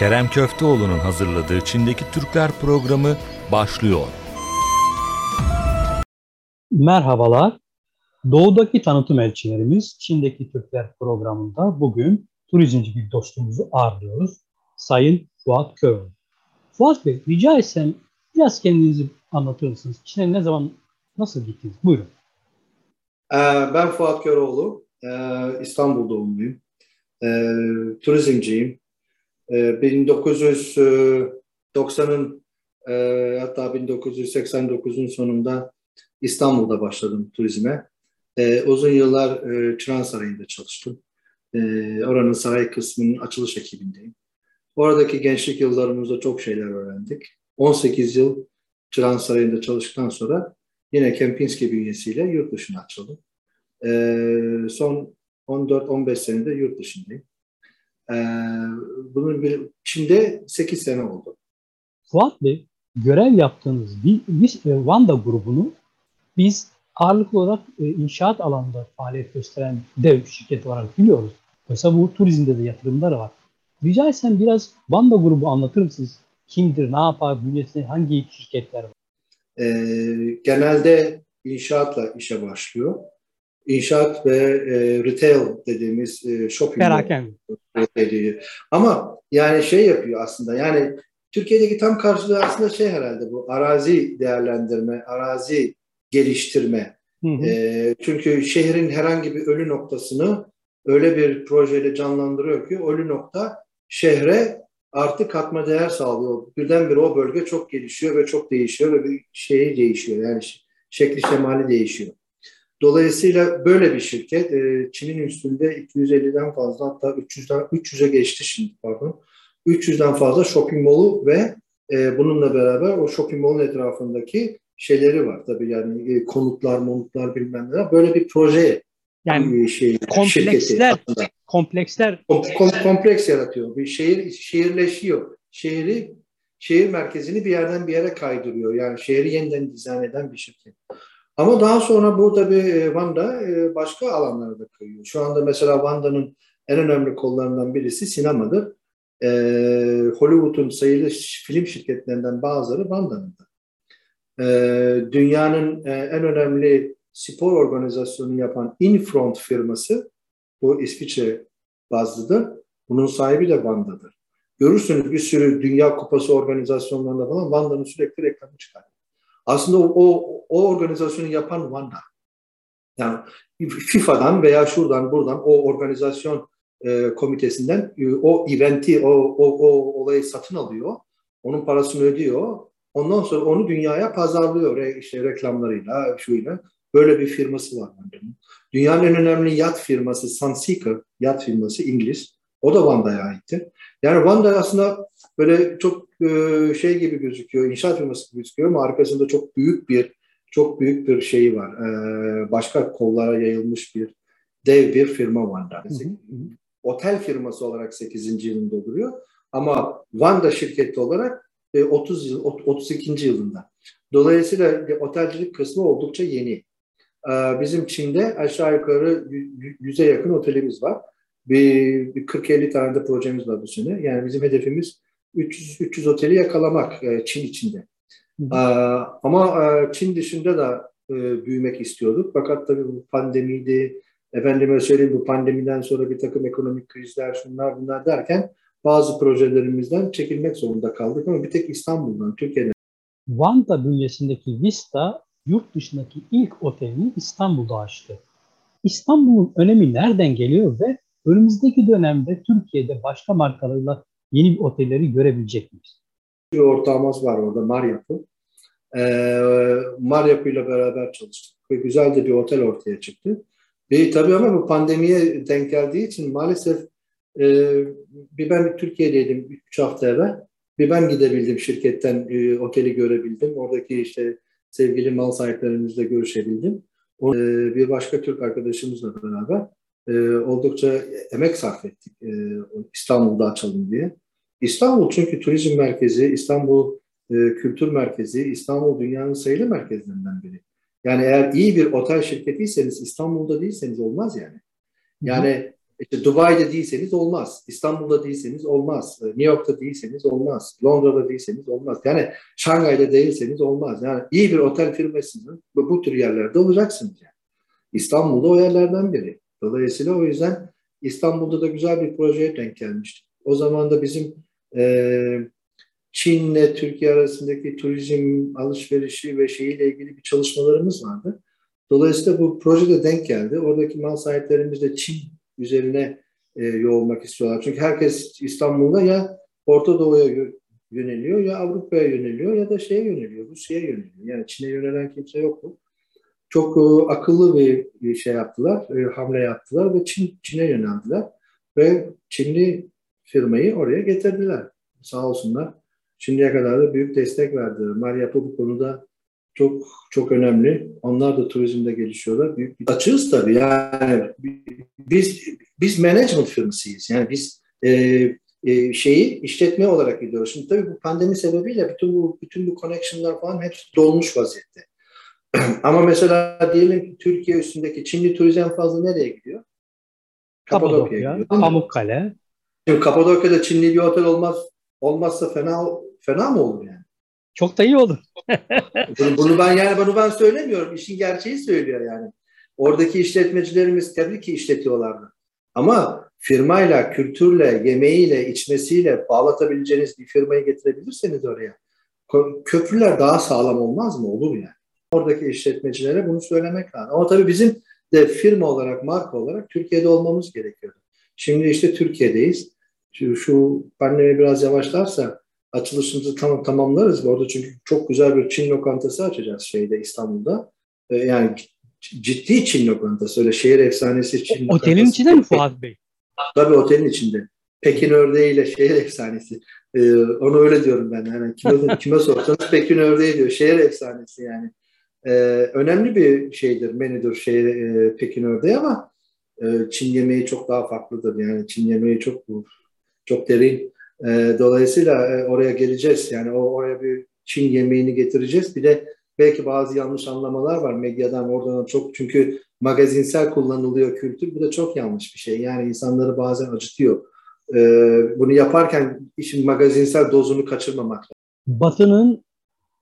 Kerem Köfteoğlu'nun hazırladığı Çin'deki Türkler programı başlıyor. Merhabalar. Doğudaki tanıtım elçilerimiz Çin'deki Türkler programında bugün turizmci bir dostumuzu ağırlıyoruz. Sayın Fuat Köroğlu. Fuat Bey rica etsem biraz kendinizi anlatır mısınız? Çin'e ne zaman, nasıl gittiniz? Buyurun. Ee, ben Fuat Köroğlu. Ee, İstanbul doğumluyum. Ee, turizmciyim. 1990'ın e, hatta 1989'un sonunda İstanbul'da başladım turizme. Uzun yıllar e, Çıran Sarayı'nda çalıştım. Oranın saray kısmının açılış ekibindeyim. Oradaki gençlik yıllarımızda çok şeyler öğrendik. 18 yıl Çıran Sarayı'nda çalıştıktan sonra yine Kempinski bünyesiyle yurt dışına açıldım. Son 14-15 senedir yurt dışındayım. Ee, bunun bir Çin'de 8 sene oldu. Fuat Bey, görev yaptığınız bir, bir e, Vanda grubunu biz ağırlıklı olarak e, inşaat alanında faaliyet gösteren dev şirket olarak biliyoruz. Mesela bu turizmde de yatırımları var. Rica etsem biraz Vanda grubu anlatır mısınız? Kimdir, ne yapar, bünyesinde hangi şirketler var? Ee, genelde inşaatla işe başlıyor inşaat ve e, retail dediğimiz e, shopping. Ama yani şey yapıyor aslında yani Türkiye'deki tam karşılığı aslında şey herhalde bu arazi değerlendirme, arazi geliştirme. Hı hı. E, çünkü şehrin herhangi bir ölü noktasını öyle bir projeyle canlandırıyor ki ölü nokta şehre artık katma değer sağlıyor. Birdenbire o bölge çok gelişiyor ve çok değişiyor ve bir şeyi değişiyor. Yani şekli şemali değişiyor. Dolayısıyla böyle bir şirket e, Çin'in üstünde 250'den fazla hatta 300'den 300'e geçti şimdi pardon. 300'den fazla shopping mall'u ve e, bununla beraber o shopping mall'un etrafındaki şeyleri var. Tabii yani e, konutlar, monutlar bilmem ne. Böyle bir proje yani şey, kompleksler kompleksler kom, kom, kompleks yaratıyor. Bir şehir şehirleşiyor. Şehri şehir merkezini bir yerden bir yere kaydırıyor. Yani şehri yeniden dizayn eden bir şirket. Ama daha sonra burada bir e, Vanda e, başka alanlara da kayıyor. Şu anda mesela Vanda'nın en önemli kollarından birisi sinemadır. E, Hollywood'un sayılı film şirketlerinden bazıları Vanda'nın da. Dünyanın en önemli spor organizasyonu yapan Infront firması, bu İsviçre bazlıdır. Bunun sahibi de Vanda'dır. Görürsünüz bir sürü Dünya Kupası organizasyonlarında falan Vanda'nın sürekli reklamı çıkar. Aslında o, o, o organizasyonu yapan Vanda. Yani FIFA'dan veya şuradan buradan o organizasyon e, komitesinden e, o eventi, o, o, o olayı satın alıyor. Onun parasını ödüyor. Ondan sonra onu dünyaya pazarlıyor re, işte reklamlarıyla, şuyla. Böyle bir firması var Vanda'nın. Dünyanın en önemli yat firması Sunseeker, yat firması İngiliz. O da Vanda'ya aitti. Yani Vanda aslında böyle çok e, şey gibi gözüküyor, inşaat firması gibi gözüküyor ama arkasında çok büyük bir çok büyük bir şeyi var. E, başka kollara yayılmış bir dev bir firma Vanda. Otel firması olarak 8. yılında duruyor ama Vanda şirketi olarak 30 e, yıl 32. yılında. Dolayısıyla otelcilik kısmı oldukça yeni. Bizim Çin'de aşağı yukarı yüze yakın otelimiz var. Bir, bir 40-50 tane de projemiz var bu sene. Yani bizim hedefimiz 300, 300 oteli yakalamak e, Çin içinde. Hı ama e, Çin dışında da e, büyümek istiyorduk. Fakat tabii bu pandemiydi, efendime söyleyeyim bu pandemiden sonra bir takım ekonomik krizler, şunlar bunlar derken bazı projelerimizden çekilmek zorunda kaldık ama bir tek İstanbul'dan, Türkiye'den. Vanda bünyesindeki Vista yurt dışındaki ilk otelini İstanbul'da açtı. İstanbul'un önemi nereden geliyor ve önümüzdeki dönemde Türkiye'de başka markalarla yeni otelleri görebilecek miyiz? Bir ortağımız var orada Maryapı. Ee, Maryapı ile beraber çalıştık ve güzel de bir otel ortaya çıktı. Ve tabii ama bu pandemiye denk geldiği için maalesef e, bir ben Türkiye'deydim 3 hafta evvel. Bir ben gidebildim şirketten e, oteli görebildim. Oradaki işte sevgili mal sahiplerimizle görüşebildim. O, e, bir başka Türk arkadaşımızla beraber e, oldukça emek sarf ettik e, İstanbul'da açalım diye. İstanbul çünkü turizm merkezi, İstanbul e, kültür merkezi, İstanbul dünyanın sayılı merkezlerinden biri. Yani eğer iyi bir otel şirketiyseniz İstanbul'da değilseniz olmaz yani. Yani İşte Dubai'de değilseniz olmaz. İstanbul'da değilseniz olmaz. E, New York'ta değilseniz olmaz. Londra'da değilseniz olmaz. Yani Şangay'da değilseniz olmaz. Yani iyi bir otel firmasının bu, bu tür yerlerde olacaksınız. Yani. İstanbul'da o yerlerden biri. Dolayısıyla o yüzden İstanbul'da da güzel bir projeye denk gelmişti. O zaman da bizim e, Çin'le Türkiye arasındaki turizm alışverişi ve şeyiyle ilgili bir çalışmalarımız vardı. Dolayısıyla bu projede denk geldi. Oradaki mal sahiplerimiz de Çin üzerine e, yoğurmak istiyorlar. Çünkü herkes İstanbul'da ya Orta Doğu'ya yöneliyor ya Avrupa'ya yöneliyor ya da şeye yöneliyor, Rusya'ya yöneliyor. Yani Çin'e yönelen kimse yok mu? Çok e, akıllı bir şey yaptılar, e, hamle yaptılar ve Çin Çin'e yöneldiler ve Çinli firmayı oraya getirdiler. Sağ olsunlar. Şimdiye kadar da büyük destek verdiler. Maria bu konuda çok çok önemli. Onlar da turizmde gelişiyorlar. Büyük bir açığız tabii. Yani biz biz management firmasıyız. Yani biz e, e, şeyi işletme olarak gidiyoruz. Şimdi tabii bu pandemi sebebiyle bütün bu bütün bu connection'lar falan hepsi dolmuş vaziyette. Ama mesela diyelim ki Türkiye üstündeki Çinli turizm fazla nereye gidiyor? Kapadokya, gidiyor. Pamukkale. Şimdi Kapadokya'da Çinli bir otel olmaz olmazsa fena fena mı olur yani? Çok da iyi olur. bunu, bunu ben yani bunu ben söylemiyorum. İşin gerçeği söylüyor yani. Oradaki işletmecilerimiz tabii ki işletiyorlardı. Ama firmayla, kültürle, yemeğiyle, içmesiyle bağlatabileceğiniz bir firmayı getirebilirseniz oraya köprüler daha sağlam olmaz mı? Olur yani. Oradaki işletmecilere bunu söylemek lazım. Ama tabii bizim de firma olarak, marka olarak Türkiye'de olmamız gerekiyordu. Şimdi işte Türkiye'deyiz. Şu, şu pandemi biraz yavaşlarsa açılışımızı tam, tamamlarız. Orada çünkü çok güzel bir Çin lokantası açacağız şeyde İstanbul'da. Ee, yani ciddi Çin lokantası. Öyle şehir efsanesi Çin o, Otelin içinde mi Fuat Bey? Tabii otelin içinde. Pekin ördeğiyle şehir efsanesi. Ee, onu öyle diyorum ben. Yani kime, kime sorsanız Pekin ördeği diyor. Şehir efsanesi yani. Ee, önemli bir şeydir, menüdür şehir, e, Pekin ördeği ama e, Çin yemeği çok daha farklıdır. Yani Çin yemeği çok çok derin. E, dolayısıyla e, oraya geleceğiz. Yani o oraya bir Çin yemeğini getireceğiz. Bir de belki bazı yanlış anlamalar var medyadan oradan çok çünkü magazinsel kullanılıyor kültür. Bu da çok yanlış bir şey. Yani insanları bazen acıtıyor. E, bunu yaparken işin magazinsel dozunu kaçırmamak lazım. Batı'nın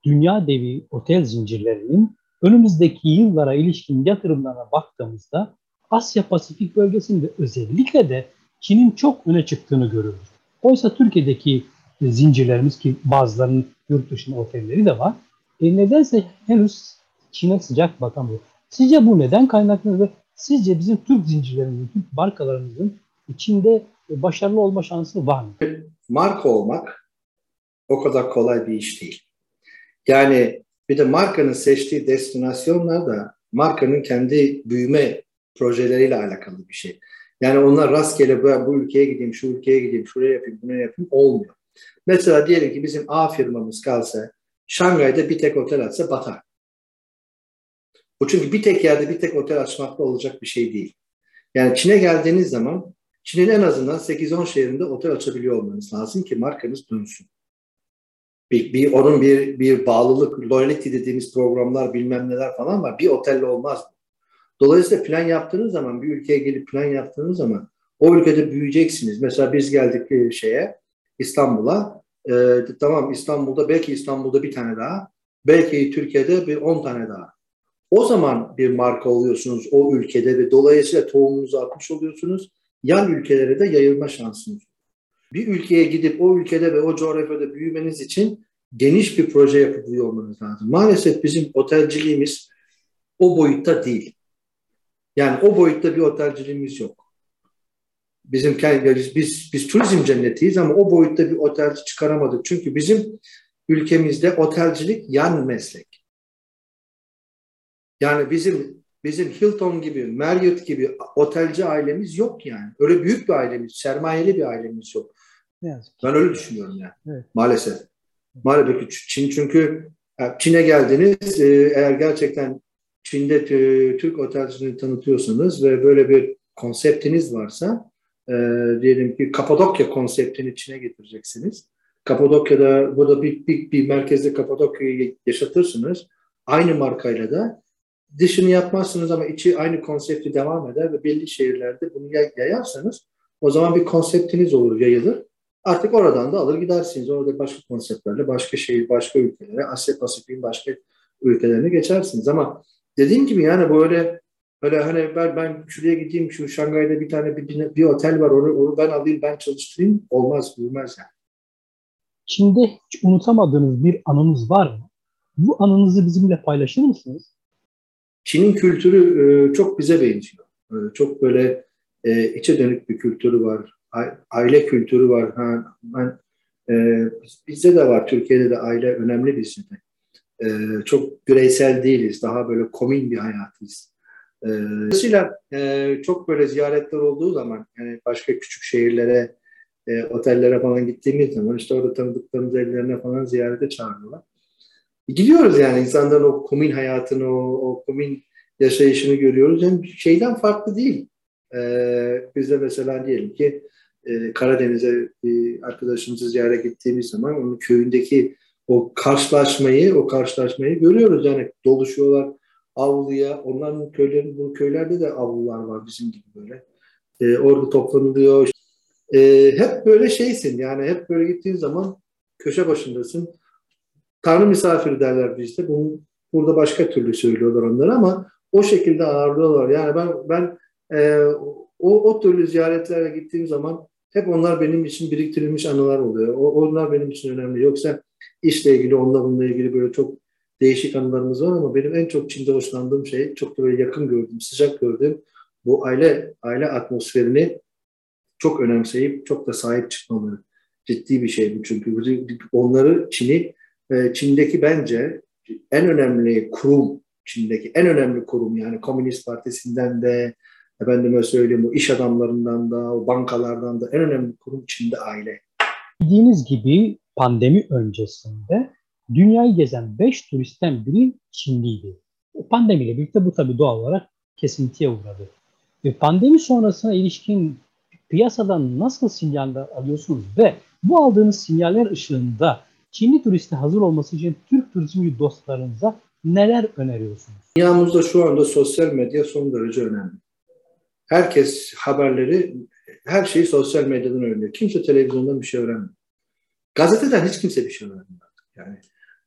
dünya devi otel zincirlerinin önümüzdeki yıllara ilişkin yatırımlarına baktığımızda Asya Pasifik bölgesinde özellikle de Çin'in çok öne çıktığını görüyoruz. Oysa Türkiye'deki zincirlerimiz ki bazılarının yurt dışında otelleri de var. E nedense henüz Çin'e sıcak bakamıyor. Sizce bu neden kaynaklı ve sizce bizim Türk zincirlerimizin, Türk markalarımızın içinde başarılı olma şansı var mı? Marka olmak o kadar kolay bir iş değil. Yani bir de markanın seçtiği destinasyonlar da markanın kendi büyüme projeleriyle alakalı bir şey. Yani onlar rastgele bu, bu ülkeye gideyim, şu ülkeye gideyim, şuraya yapayım, bunu yapayım olmuyor. Mesela diyelim ki bizim A firmamız kalsa, Şangay'da bir tek otel açsa batar. Bu çünkü bir tek yerde bir tek otel açmakla olacak bir şey değil. Yani Çin'e geldiğiniz zaman Çin'in en azından 8-10 şehrinde otel açabiliyor olmanız lazım ki markanız dönsün. Bir, bir onun bir bir bağlılık, loyalty dediğimiz programlar bilmem neler falan var. Bir otelle olmaz mı? Dolayısıyla plan yaptığınız zaman, bir ülkeye gelip plan yaptığınız zaman o ülkede büyüyeceksiniz. Mesela biz geldik bir şeye, İstanbul'a. E, tamam İstanbul'da, belki İstanbul'da bir tane daha, belki Türkiye'de bir on tane daha. O zaman bir marka oluyorsunuz o ülkede ve dolayısıyla tohumunuzu atmış oluyorsunuz. Yan ülkelere de yayılma şansınız. Bir ülkeye gidip o ülkede ve o coğrafyada büyümeniz için geniş bir proje yapabiliyor olmanız lazım. Maalesef bizim otelciliğimiz o boyutta değil. Yani o boyutta bir otelciliğimiz yok. Bizim biz, biz, biz turizm cennetiyiz ama o boyutta bir otelci çıkaramadık. Çünkü bizim ülkemizde otelcilik yan meslek. Yani bizim bizim Hilton gibi, Marriott gibi otelci ailemiz yok yani. Öyle büyük bir ailemiz, sermayeli bir ailemiz yok. Ben öyle düşünüyorum yani. Evet. Maalesef. Maalesef Çin çünkü Çin'e geldiniz eğer gerçekten Çin'de Türk otelciliğini tanıtıyorsanız ve böyle bir konseptiniz varsa e, diyelim ki Kapadokya konseptini Çin'e getireceksiniz. Kapadokya'da burada bir, bir, bir merkezde Kapadokya'yı yaşatırsınız. Aynı markayla da dışını yapmazsınız ama içi aynı konsepti devam eder ve belli şehirlerde bunu yayarsanız o zaman bir konseptiniz olur, yayılır. Artık oradan da alır gidersiniz. Orada başka konseptlerle, başka şehir, başka ülkelere, Asya Pasifik'in başka ülkelerine geçersiniz. Ama dediğim gibi yani böyle Öyle hani ben, ben şuraya gideyim, şu Şangay'da bir tane bir, bir otel var, onu, onu ben alayım, ben çalıştırayım. Olmaz, olmaz yani. Çin'de hiç unutamadığınız bir anınız var mı? Bu anınızı bizimle paylaşır mısınız? Çin'in kültürü e, çok bize benziyor. E, çok böyle e, içe dönük bir kültürü var. Aile kültürü var. Ha, ben bizde de var. Türkiye'de de aile önemli bizde de. E, çok bireysel değiliz. Daha böyle komün bir hayatız. E, dolayısıyla e, çok böyle ziyaretler olduğu zaman yani başka küçük şehirlere, e, otellere falan gittiğimiz zaman işte orada tanıdıklarımız evlerine falan ziyarete çağırıyorlar. Gidiyoruz yani insanların o komün hayatını, o, o komün yaşayışını görüyoruz. Yani şeyden farklı değil. Ee, biz de mesela diyelim ki e, Karadeniz'e bir arkadaşımızı ziyaret gittiğimiz zaman onun köyündeki o karşılaşmayı, o karşılaşmayı görüyoruz. Yani doluşuyorlar avluya. Onların köylerin, bu köylerde de avlular var bizim gibi böyle. Ee, orada toplanılıyor. Ee, hep böyle şeysin yani hep böyle gittiğin zaman köşe başındasın. Tanrı misafiri derler bizde. Bunu burada başka türlü söylüyorlar onları ama o şekilde ağırlıyorlar. Yani ben ben e, o, o türlü ziyaretlere gittiğim zaman hep onlar benim için biriktirilmiş anılar oluyor. O, onlar benim için önemli. Yoksa işle ilgili, onunla bununla ilgili böyle çok değişik anılarımız var ama benim en çok Çin'de hoşlandığım şey, çok da böyle yakın gördüm, sıcak gördüm. Bu aile aile atmosferini çok önemseyip çok da sahip çıkmaları. Ciddi bir şey bu çünkü. Onları Çin'i, e, Çin'deki bence en önemli kurum, Çin'deki en önemli kurum yani Komünist Partisi'nden de efendime söyleyeyim o iş adamlarından da, o bankalardan da en önemli kurum Çin'de aile. Bildiğiniz gibi pandemi öncesinde dünyayı gezen 5 turistten biri Çinliydi. Pandemiyle birlikte bu tabii doğal olarak kesintiye uğradı. Ve pandemi sonrasına ilişkin piyasadan nasıl sinyaller alıyorsunuz ve bu aldığınız sinyaller ışığında Çinli turiste hazır olması için Türk turizmci dostlarınıza neler öneriyorsunuz? Dünyamızda şu anda sosyal medya son derece önemli. Herkes haberleri, her şeyi sosyal medyadan öğreniyor. Kimse televizyondan bir şey öğrenmiyor. Gazeteden hiç kimse bir şey öğrenmiyor. Yani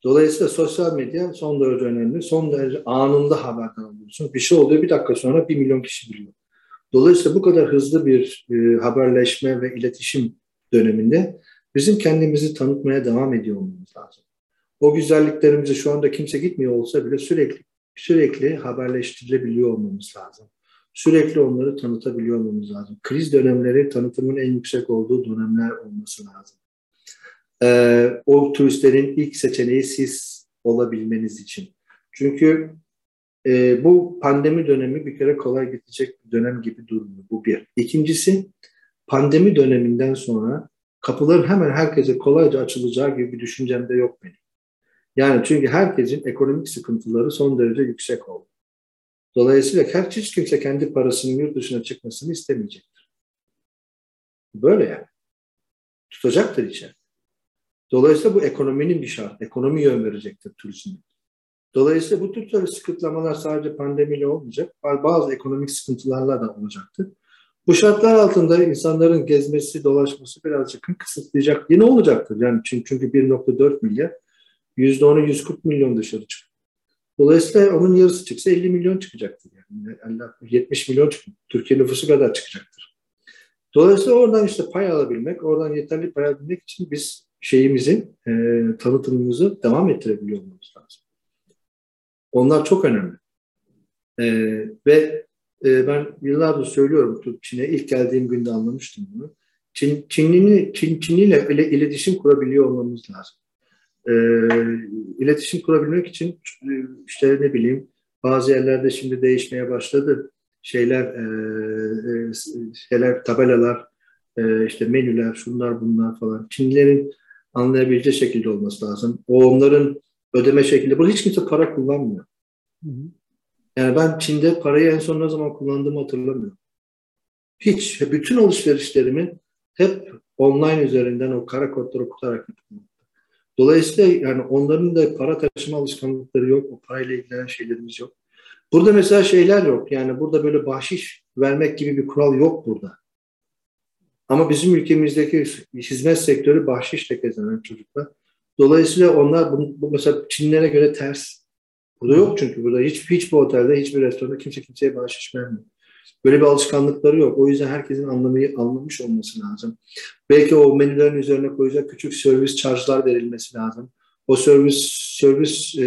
Dolayısıyla sosyal medya son derece önemli. Son derece anında haberdar oluyorsun. Bir şey oluyor bir dakika sonra bir milyon kişi biliyor. Dolayısıyla bu kadar hızlı bir e, haberleşme ve iletişim döneminde bizim kendimizi tanıtmaya devam ediyor olmamız lazım. O güzelliklerimizi şu anda kimse gitmiyor olsa bile sürekli sürekli haberleştirilebiliyor olmamız lazım. Sürekli onları tanıtabiliyor olmamız lazım. Kriz dönemleri tanıtımın en yüksek olduğu dönemler olması lazım e, o turistlerin ilk seçeneği siz olabilmeniz için. Çünkü e, bu pandemi dönemi bir kere kolay gidecek bir dönem gibi durmuyor. Bu bir. İkincisi pandemi döneminden sonra kapıların hemen herkese kolayca açılacağı gibi bir düşüncem de yok benim. Yani çünkü herkesin ekonomik sıkıntıları son derece yüksek oldu. Dolayısıyla her hiç kimse kendi parasının yurt dışına çıkmasını istemeyecektir. Böyle yani. Tutacaktır içeride. Dolayısıyla bu ekonominin bir şart. Ekonomi yön verecektir turizme. Dolayısıyla bu tür sıkıntılar sadece pandemiyle olmayacak. Bazı ekonomik sıkıntılarla da olacaktır. Bu şartlar altında insanların gezmesi, dolaşması birazcık kısıtlayacak. Yine olacaktır. Yani çünkü, çünkü 1.4 milyar %10'u 140 milyon dışarı çıkıyor. Dolayısıyla onun yarısı çıksa 50 milyon çıkacaktır. Yani 70 milyon çıkıyor. Türkiye nüfusu kadar çıkacaktır. Dolayısıyla oradan işte pay alabilmek, oradan yeterli pay alabilmek için biz şeyimizin e, tanıtımımızı devam ettirebiliyor olmamız lazım. Onlar çok önemli. E, ve e, ben yıllardır söylüyorum Çin'e ilk geldiğim günde anlamıştım bunu. Çin, Çinli, Çin, Çinliyle ile iletişim kurabiliyor olmamız lazım. E, iletişim kurabilmek için işte ne bileyim bazı yerlerde şimdi değişmeye başladı şeyler e, e şeyler tabelalar e, işte menüler şunlar bunlar falan Çinlilerin anlayabileceği şekilde olması lazım. O onların ödeme şekli. Burada hiç kimse para kullanmıyor. Hı hı. Yani ben Çin'de parayı en son ne zaman kullandığımı hatırlamıyorum. Hiç. Bütün alışverişlerimi hep online üzerinden o kara kodları okutarak yapıyorum. Dolayısıyla yani onların da para taşıma alışkanlıkları yok. O parayla ilgilenen şeylerimiz yok. Burada mesela şeyler yok. Yani burada böyle bahşiş vermek gibi bir kural yok burada. Ama bizim ülkemizdeki hizmet sektörü bahşişle kazanan çocuklar. Dolayısıyla onlar bu, bu mesela Çinlere göre ters. Burada yok çünkü burada hiç hiçbir otelde, hiçbir restoranda kimse kimseye bahşiş vermiyor. Böyle bir alışkanlıkları yok. O yüzden herkesin anlamayı anlamış olması lazım. Belki o menülerin üzerine koyacak küçük servis charge'lar verilmesi lazım. O servis servis e,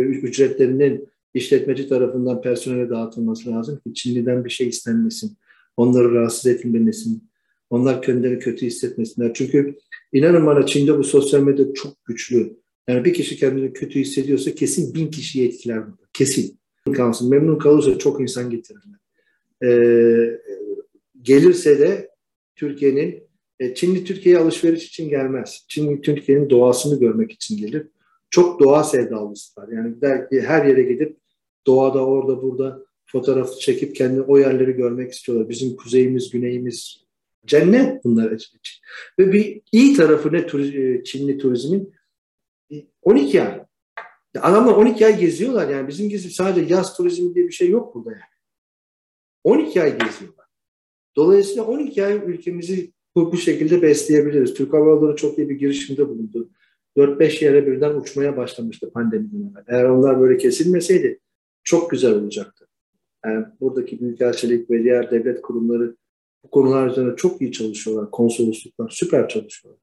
ücretlerinin işletmeci tarafından personele dağıtılması lazım ki Çinli'den bir şey istenmesin. Onları rahatsız etmemesin. Onlar kendilerini kötü hissetmesinler. Çünkü inanın bana Çin'de bu sosyal medya çok güçlü. Yani bir kişi kendini kötü hissediyorsa kesin bin kişiyi etkiler. Kesin. Kalsın. Memnun kalırsa çok insan getirirler. Ee, gelirse de Türkiye'nin e, Çinli Türkiye'ye alışveriş için gelmez. Çinli Türkiye'nin doğasını görmek için gelir. Çok doğa sevdalısı var. Yani der ki her yere gidip doğada orada burada fotoğraf çekip kendi o yerleri görmek istiyorlar. Bizim kuzeyimiz, güneyimiz cennet bunlar için. Ve bir iyi tarafı ne Çinli turizmin? 12 ay. Adamlar 12 ay geziyorlar yani. Bizim gibi sadece yaz turizmi diye bir şey yok burada yani. 12 ay geziyorlar. Dolayısıyla 12 ay ülkemizi bu, bu şekilde besleyebiliriz. Türk Hava Yolları çok iyi bir girişimde bulundu. 4-5 yere birden uçmaya başlamıştı pandemiden. Eğer onlar böyle kesilmeseydi çok güzel olacaktı. Yani buradaki büyükelçilik ve diğer devlet kurumları bu konular üzerine çok iyi çalışıyorlar. Konsolosluklar süper çalışıyorlar.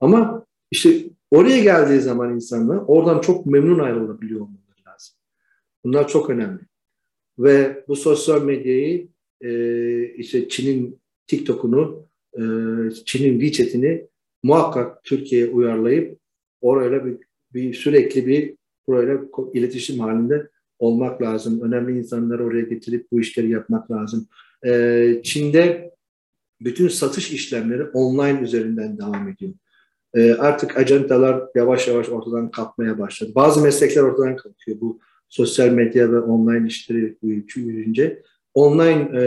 Ama işte oraya geldiği zaman insanlar oradan çok memnun ayrılabiliyor olmaları lazım. Bunlar çok önemli. Ve bu sosyal medyayı e, işte Çin'in TikTok'unu, e, Çin'in WeChat'ini muhakkak Türkiye'ye uyarlayıp orayla bir, bir sürekli bir burayla iletişim halinde olmak lazım. Önemli insanları oraya getirip bu işleri yapmak lazım. Ee, Çin'de bütün satış işlemleri online üzerinden devam ediyor. Ee, artık ajantalar yavaş yavaş ortadan kalkmaya başladı. Bazı meslekler ortadan kalkıyor. Bu sosyal medya ve online işleri büyüyünce. Online e,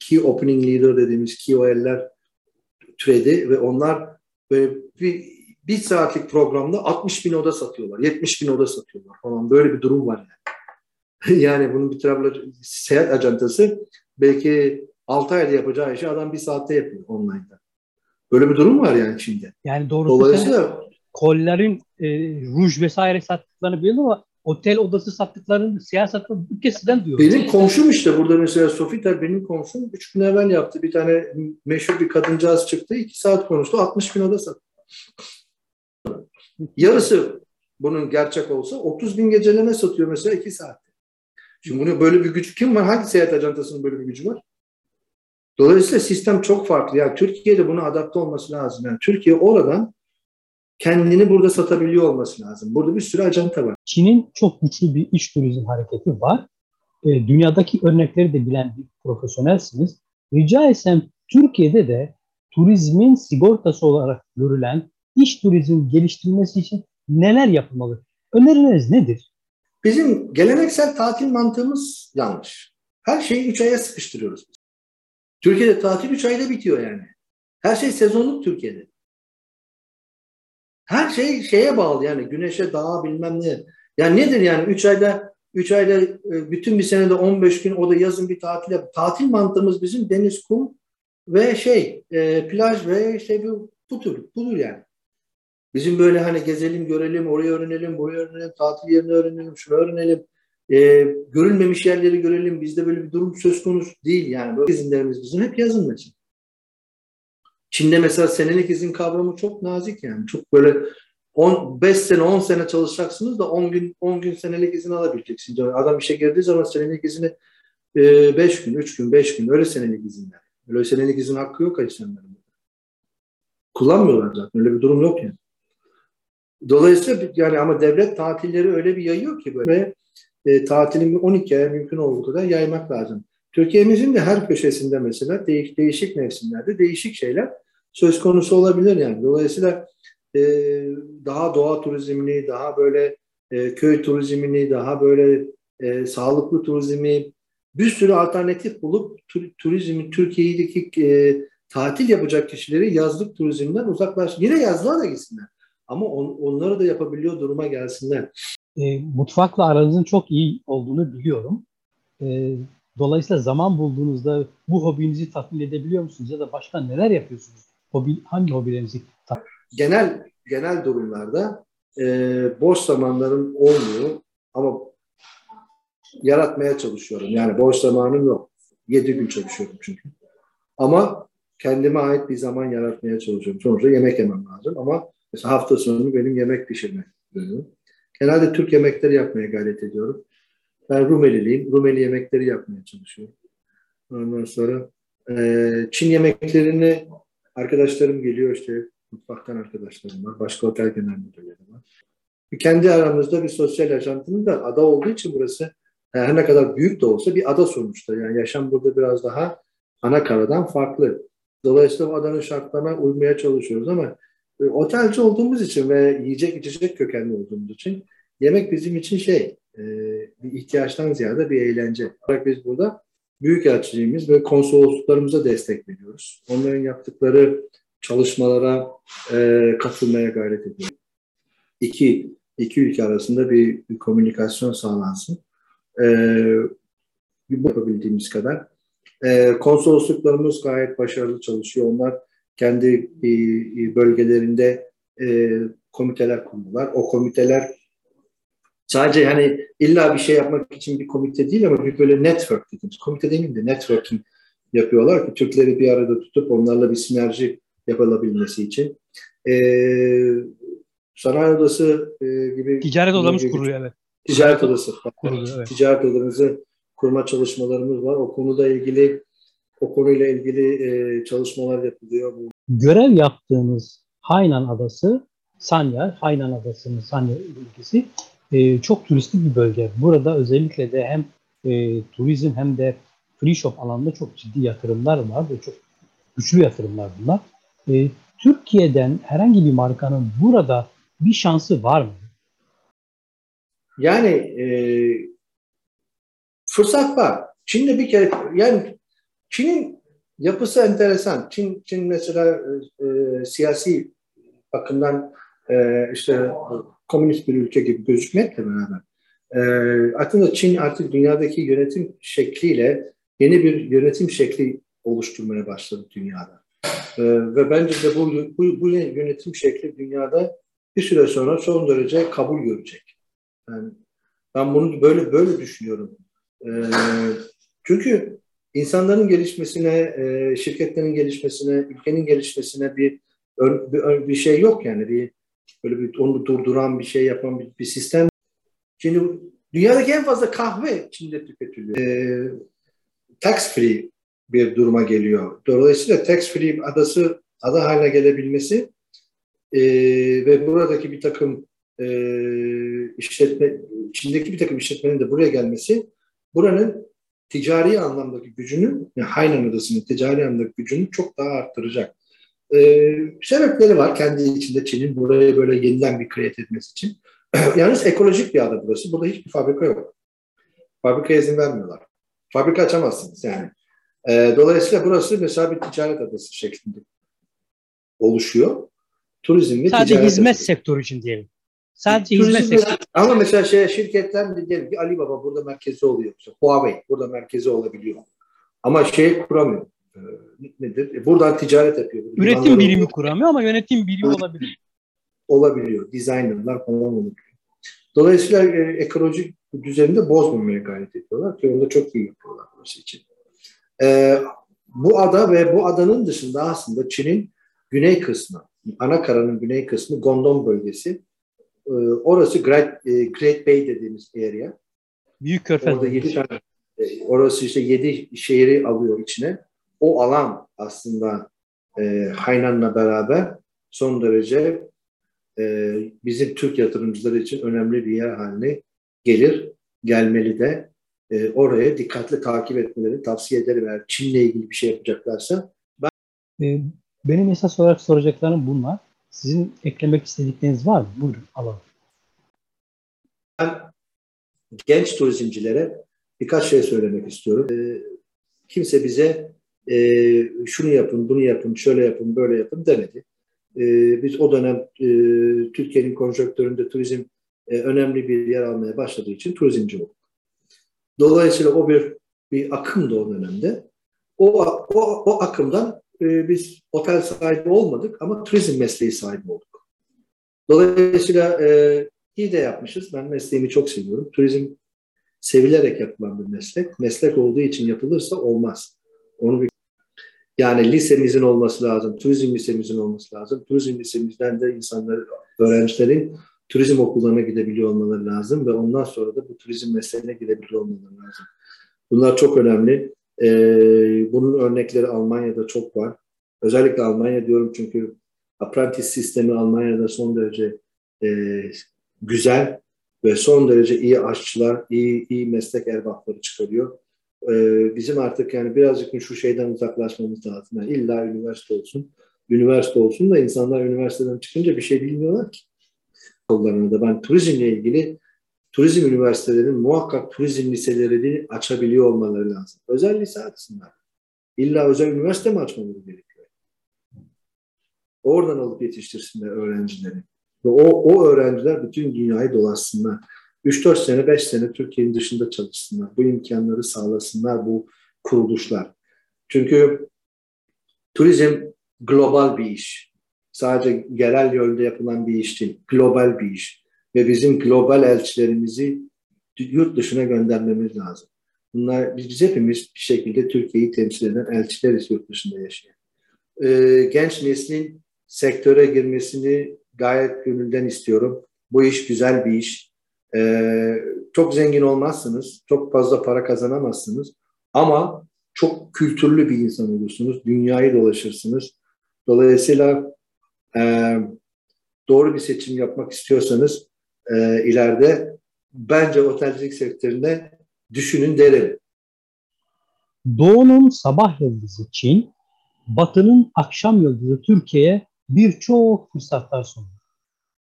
key opening leader dediğimiz KOL'ler türedi ve onlar böyle bir, bir saatlik programda 60 bin oda satıyorlar, 70 bin oda satıyorlar falan. Böyle bir durum var yani. yani bunun bir tarafları seyahat ajantası belki 6 ayda yapacağı işi adam bir saatte yapıyor online'da. Böyle bir durum var yani Çin'de. Yani doğrusu Dolayısıyla kollerin e, ruj vesaire sattıklarını biliyorum ama otel odası sattıklarını siyasetten bu kesiden diyor. Benim komşum işte burada mesela Sofita benim komşum 3 gün evvel yaptı. Bir tane meşhur bir kadıncağız çıktı. 2 saat konuştu. 60 bin oda sattı. Yarısı bunun gerçek olsa 30 bin geceleme satıyor mesela 2 saatte. Şimdi bunu böyle bir güç kim var? Hangi seyahat ajantasının böyle bir gücü var? Dolayısıyla sistem çok farklı. Yani Türkiye'de buna adapte olması lazım. Yani Türkiye oradan kendini burada satabiliyor olması lazım. Burada bir sürü ajanta var. Çin'in çok güçlü bir iç turizm hareketi var. E, dünyadaki örnekleri de bilen bir profesyonelsiniz. Rica etsem Türkiye'de de turizmin sigortası olarak görülen iç turizm geliştirilmesi için neler yapılmalı? Öneriniz nedir? Bizim geleneksel tatil mantığımız yanlış. Her şeyi 3 aya sıkıştırıyoruz. Türkiye'de tatil 3 ayda bitiyor yani. Her şey sezonluk Türkiye'de. Her şey şeye bağlı yani güneşe, dağa bilmem ne. Yani nedir yani 3 ayda 3 ayda e, bütün bir senede 15 gün o da yazın bir tatil yap. Tatil mantığımız bizim deniz, kum ve şey e, plaj ve işte bu budur, budur yani. Bizim böyle hani gezelim, görelim, orayı öğrenelim, burayı öğrenelim, tatil yerini öğrenelim, şunu öğrenelim. E, görülmemiş yerleri görelim. Bizde böyle bir durum söz konusu değil yani. Böyle izinlerimiz bizim hep yazın mesela. Çin'de mesela senelik izin kavramı çok nazik yani. Çok böyle 10, 5 sene 10 sene çalışacaksınız da 10 gün 10 gün senelik izin alabileceksiniz. Yani adam işe girdiği zaman senelik izini 5 e, gün, 3 gün, 5 gün öyle senelik izinler. Öyle senelik izin hakkı yok insanların. Kullanmıyorlar zaten. Öyle bir durum yok yani. Dolayısıyla yani ama devlet tatilleri öyle bir yayıyor ki böyle ve e, tatilin 12 aya mümkün olduğu kadar yaymak lazım. Türkiye'mizin de her köşesinde mesela değişik, değişik mevsimlerde değişik şeyler söz konusu olabilir yani. Dolayısıyla e, daha doğa turizmini, daha böyle e, köy turizmini, daha böyle e, sağlıklı turizmi bir sürü alternatif bulup tur, turizmin Türkiye'deki e, tatil yapacak kişileri yazlık turizmden uzaklaş. Yine yazlığa da gitsinler. Ama on, onları da yapabiliyor duruma gelsinler. e, mutfakla aranızın çok iyi olduğunu biliyorum. E, dolayısıyla zaman bulduğunuzda bu hobinizi tatmin edebiliyor musunuz ya da başka neler yapıyorsunuz? Hobi, hangi hobilerinizi tatmin Genel genel durumlarda e, boş zamanlarım olmuyor ama yaratmaya çalışıyorum. Yani boş zamanım yok. 7 gün çalışıyorum çünkü. Ama kendime ait bir zaman yaratmaya çalışıyorum. Sonuçta yemek yemem lazım ama mesela hafta sonu benim yemek pişirmek bölümüm. Genelde Türk yemekleri yapmaya gayret ediyorum. Ben Rumeliliyim. Rumeli yemekleri yapmaya çalışıyorum. Ondan sonra e, Çin yemeklerini arkadaşlarım geliyor işte mutfaktan arkadaşlarım var. Başka otel genel müdürleri var. Kendi aramızda bir sosyal yaşantının da ada olduğu için burası her ne kadar büyük de olsa bir ada sonuçta. Yani yaşam burada biraz daha ana karadan farklı. Dolayısıyla o adanın şartlarına uymaya çalışıyoruz ama e, otelci olduğumuz için ve yiyecek içecek kökenli olduğumuz için yemek bizim için şey e, bir ihtiyaçtan ziyade bir eğlence. Olarak biz burada büyükelçiliğimiz ve konsolosluklarımıza destek veriyoruz. Onların yaptıkları çalışmalara e, katılmaya gayret ediyoruz. İki, iki ülke arasında bir, bir komünikasyon sağlansın. E, yapabildiğimiz kadar. E, konsolosluklarımız gayet başarılı çalışıyor. Onlar kendi e, bölgelerinde e, komiteler kurdular. O komiteler sadece hani illa bir şey yapmak için bir komite değil ama bir böyle network dediğimiz, komite demeyeyim de networking yapıyorlar ki Türkleri bir arada tutup onlarla bir sinerji yapılabilmesi için. E, Sanayi Odası e, gibi... Ticaret odamız kuruluyor evet. Ticaret Odası. Kuruluyor, evet. Ticaret Odamızı kurma çalışmalarımız var. O konuda ilgili o konuyla ilgili e, çalışmalar yapılıyor. Görev yaptığınız Hainan Adası, Sanya, Hainan Adası'nın Sanya ülkesi e, çok turistik bir bölge. Burada özellikle de hem e, turizm hem de free shop alanında çok ciddi yatırımlar var ve çok güçlü yatırımlar bunlar. E, Türkiye'den herhangi bir markanın burada bir şansı var mı? Yani e, fırsat var. Çin'de bir kere yani Çin'in yapısı enteresan. Çin, Çin mesela e, e, siyasi bakımdan e, işte komünist bir ülke gibi gözükmekle beraber e, aslında Çin artık dünyadaki yönetim şekliyle yeni bir yönetim şekli oluşturmaya başladı dünyada. E, ve bence de bu, bu, bu yönetim şekli dünyada bir süre sonra son derece kabul görecek. Yani ben bunu böyle böyle düşünüyorum. E, çünkü insanların gelişmesine, e, şirketlerin gelişmesine, ülkenin gelişmesine bir bir, bir şey yok yani bir böyle bir onu durduran bir şey yapan bir, bir sistem. Şimdi dünyadaki en fazla kahve Çin'de tüketiliyor. E, tax free bir duruma geliyor. Dolayısıyla tax free adası ada haline gelebilmesi e, ve buradaki bir takım e, işletme, Çin'deki bir takım işletmenin de buraya gelmesi buranın ticari anlamdaki gücünü, yani Hainan Adası'nın ticari anlamdaki gücünü çok daha arttıracak. Ee, sebepleri var kendi içinde Çin'in buraya böyle yeniden bir kredi etmesi için. Yalnız ekolojik bir ada burası. Burada hiçbir fabrika yok. Fabrika izin vermiyorlar. Fabrika açamazsınız yani. Ee, dolayısıyla burası mesela bir ticaret adası şeklinde oluşuyor. Turizm ve Sadece ticaret hizmet adası. sektörü için diyelim. Sadece Turizm hizmet sektörü. Ama mesela şey, şirketler diyelim ki Alibaba burada merkezi oluyor. Mesela Huawei burada merkezi olabiliyor. Ama şey kuramıyor. Ee, nedir? E, buradan ticaret yapıyor. Burada Üretim birimi oluyor. kuramıyor ama yönetim birimi Evet. olabilir. olabiliyor. Designerlar falan olabiliyor. Dolayısıyla e, ekolojik düzeni de bozmamaya gayret ediyorlar ki onu da çok iyi yapıyorlar burası için. Ee, bu ada ve bu adanın dışında aslında Çin'in güney kısmı, ana karanın güney kısmı Gondon bölgesi. Ee, orası Great, e, Great Bay dediğimiz area. Büyük körfez. Orada yedi e, orası işte yedi şehri alıyor içine. O alan aslında e, Haynan'la beraber son derece e, bizim Türk yatırımcıları için önemli bir yer haline gelir, gelmeli de e, oraya dikkatli takip etmeleri tavsiye ederim. Eğer Çin'le ilgili bir şey yapacaklarsa. Ee, Benim esas olarak soracaklarım bunlar. Sizin eklemek istedikleriniz var mı? Buyurun alalım. Ben genç turizmcilere birkaç şey söylemek istiyorum. E, kimse bize e, şunu yapın, bunu yapın, şöyle yapın, böyle yapın demedi. E, biz o dönem e, Türkiye'nin konjonktöründe turizm e, önemli bir yer almaya başladığı için turizmci olduk. Dolayısıyla o bir bir akımdı o dönemde. O, o, o akımdan e, biz otel sahibi olmadık ama turizm mesleği sahibi olduk. Dolayısıyla e, iyi de yapmışız. Ben mesleğimi çok seviyorum. Turizm sevilerek yapılan bir meslek. Meslek olduğu için yapılırsa olmaz. Onu bir yani lisemizin olması lazım, turizm lisemizin olması lazım. Turizm lisemizden de insanlar, öğrencilerin turizm okullarına gidebiliyor olmaları lazım ve ondan sonra da bu turizm mesleğine gidebiliyor olmaları lazım. Bunlar çok önemli. Ee, bunun örnekleri Almanya'da çok var. Özellikle Almanya diyorum çünkü apprentice sistemi Almanya'da son derece e, güzel ve son derece iyi aşçılar, iyi, iyi meslek erbapları çıkarıyor. Ee, bizim artık yani birazcık şu şeyden uzaklaşmamız lazım. Yani illa üniversite olsun. Üniversite olsun da insanlar üniversiteden çıkınca bir şey bilmiyorlar ki. Kollarında ben turizmle ilgili turizm üniversitelerinin muhakkak turizm liselerini açabiliyor olmaları lazım. Özel lise açsınlar. İlla özel üniversite mi açmaları gerekiyor? Oradan alıp yetiştirsinler öğrencileri. Ve o, o öğrenciler bütün dünyayı dolaşsınlar. 3-4 sene, 5 sene Türkiye'nin dışında çalışsınlar. Bu imkanları sağlasınlar bu kuruluşlar. Çünkü turizm global bir iş. Sadece genel yönde yapılan bir iş değil. Global bir iş. Ve bizim global elçilerimizi yurt dışına göndermemiz lazım. Bunlar biz hepimiz bir şekilde Türkiye'yi temsil eden elçileriz yurt dışında yaşayan. Ee, genç neslin sektöre girmesini gayet gönülden istiyorum. Bu iş güzel bir iş. Ee, çok zengin olmazsınız, çok fazla para kazanamazsınız ama çok kültürlü bir insan olursunuz, dünyayı dolaşırsınız. Dolayısıyla e, doğru bir seçim yapmak istiyorsanız e, ileride bence otelcilik sektöründe düşünün derim. Doğu'nun sabah yıldızı Çin, Batı'nın akşam yıldızı Türkiye'ye birçok fırsatlar sunuyor.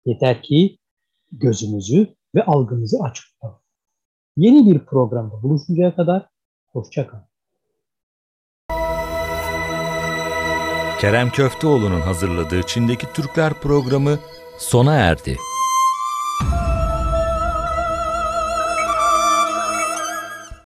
Yeter ki gözümüzü ve algımızı açık tutalım. Yeni bir programda buluşuncaya kadar hoşçakalın. Kerem Köfteoğlu'nun hazırladığı Çin'deki Türkler programı sona erdi.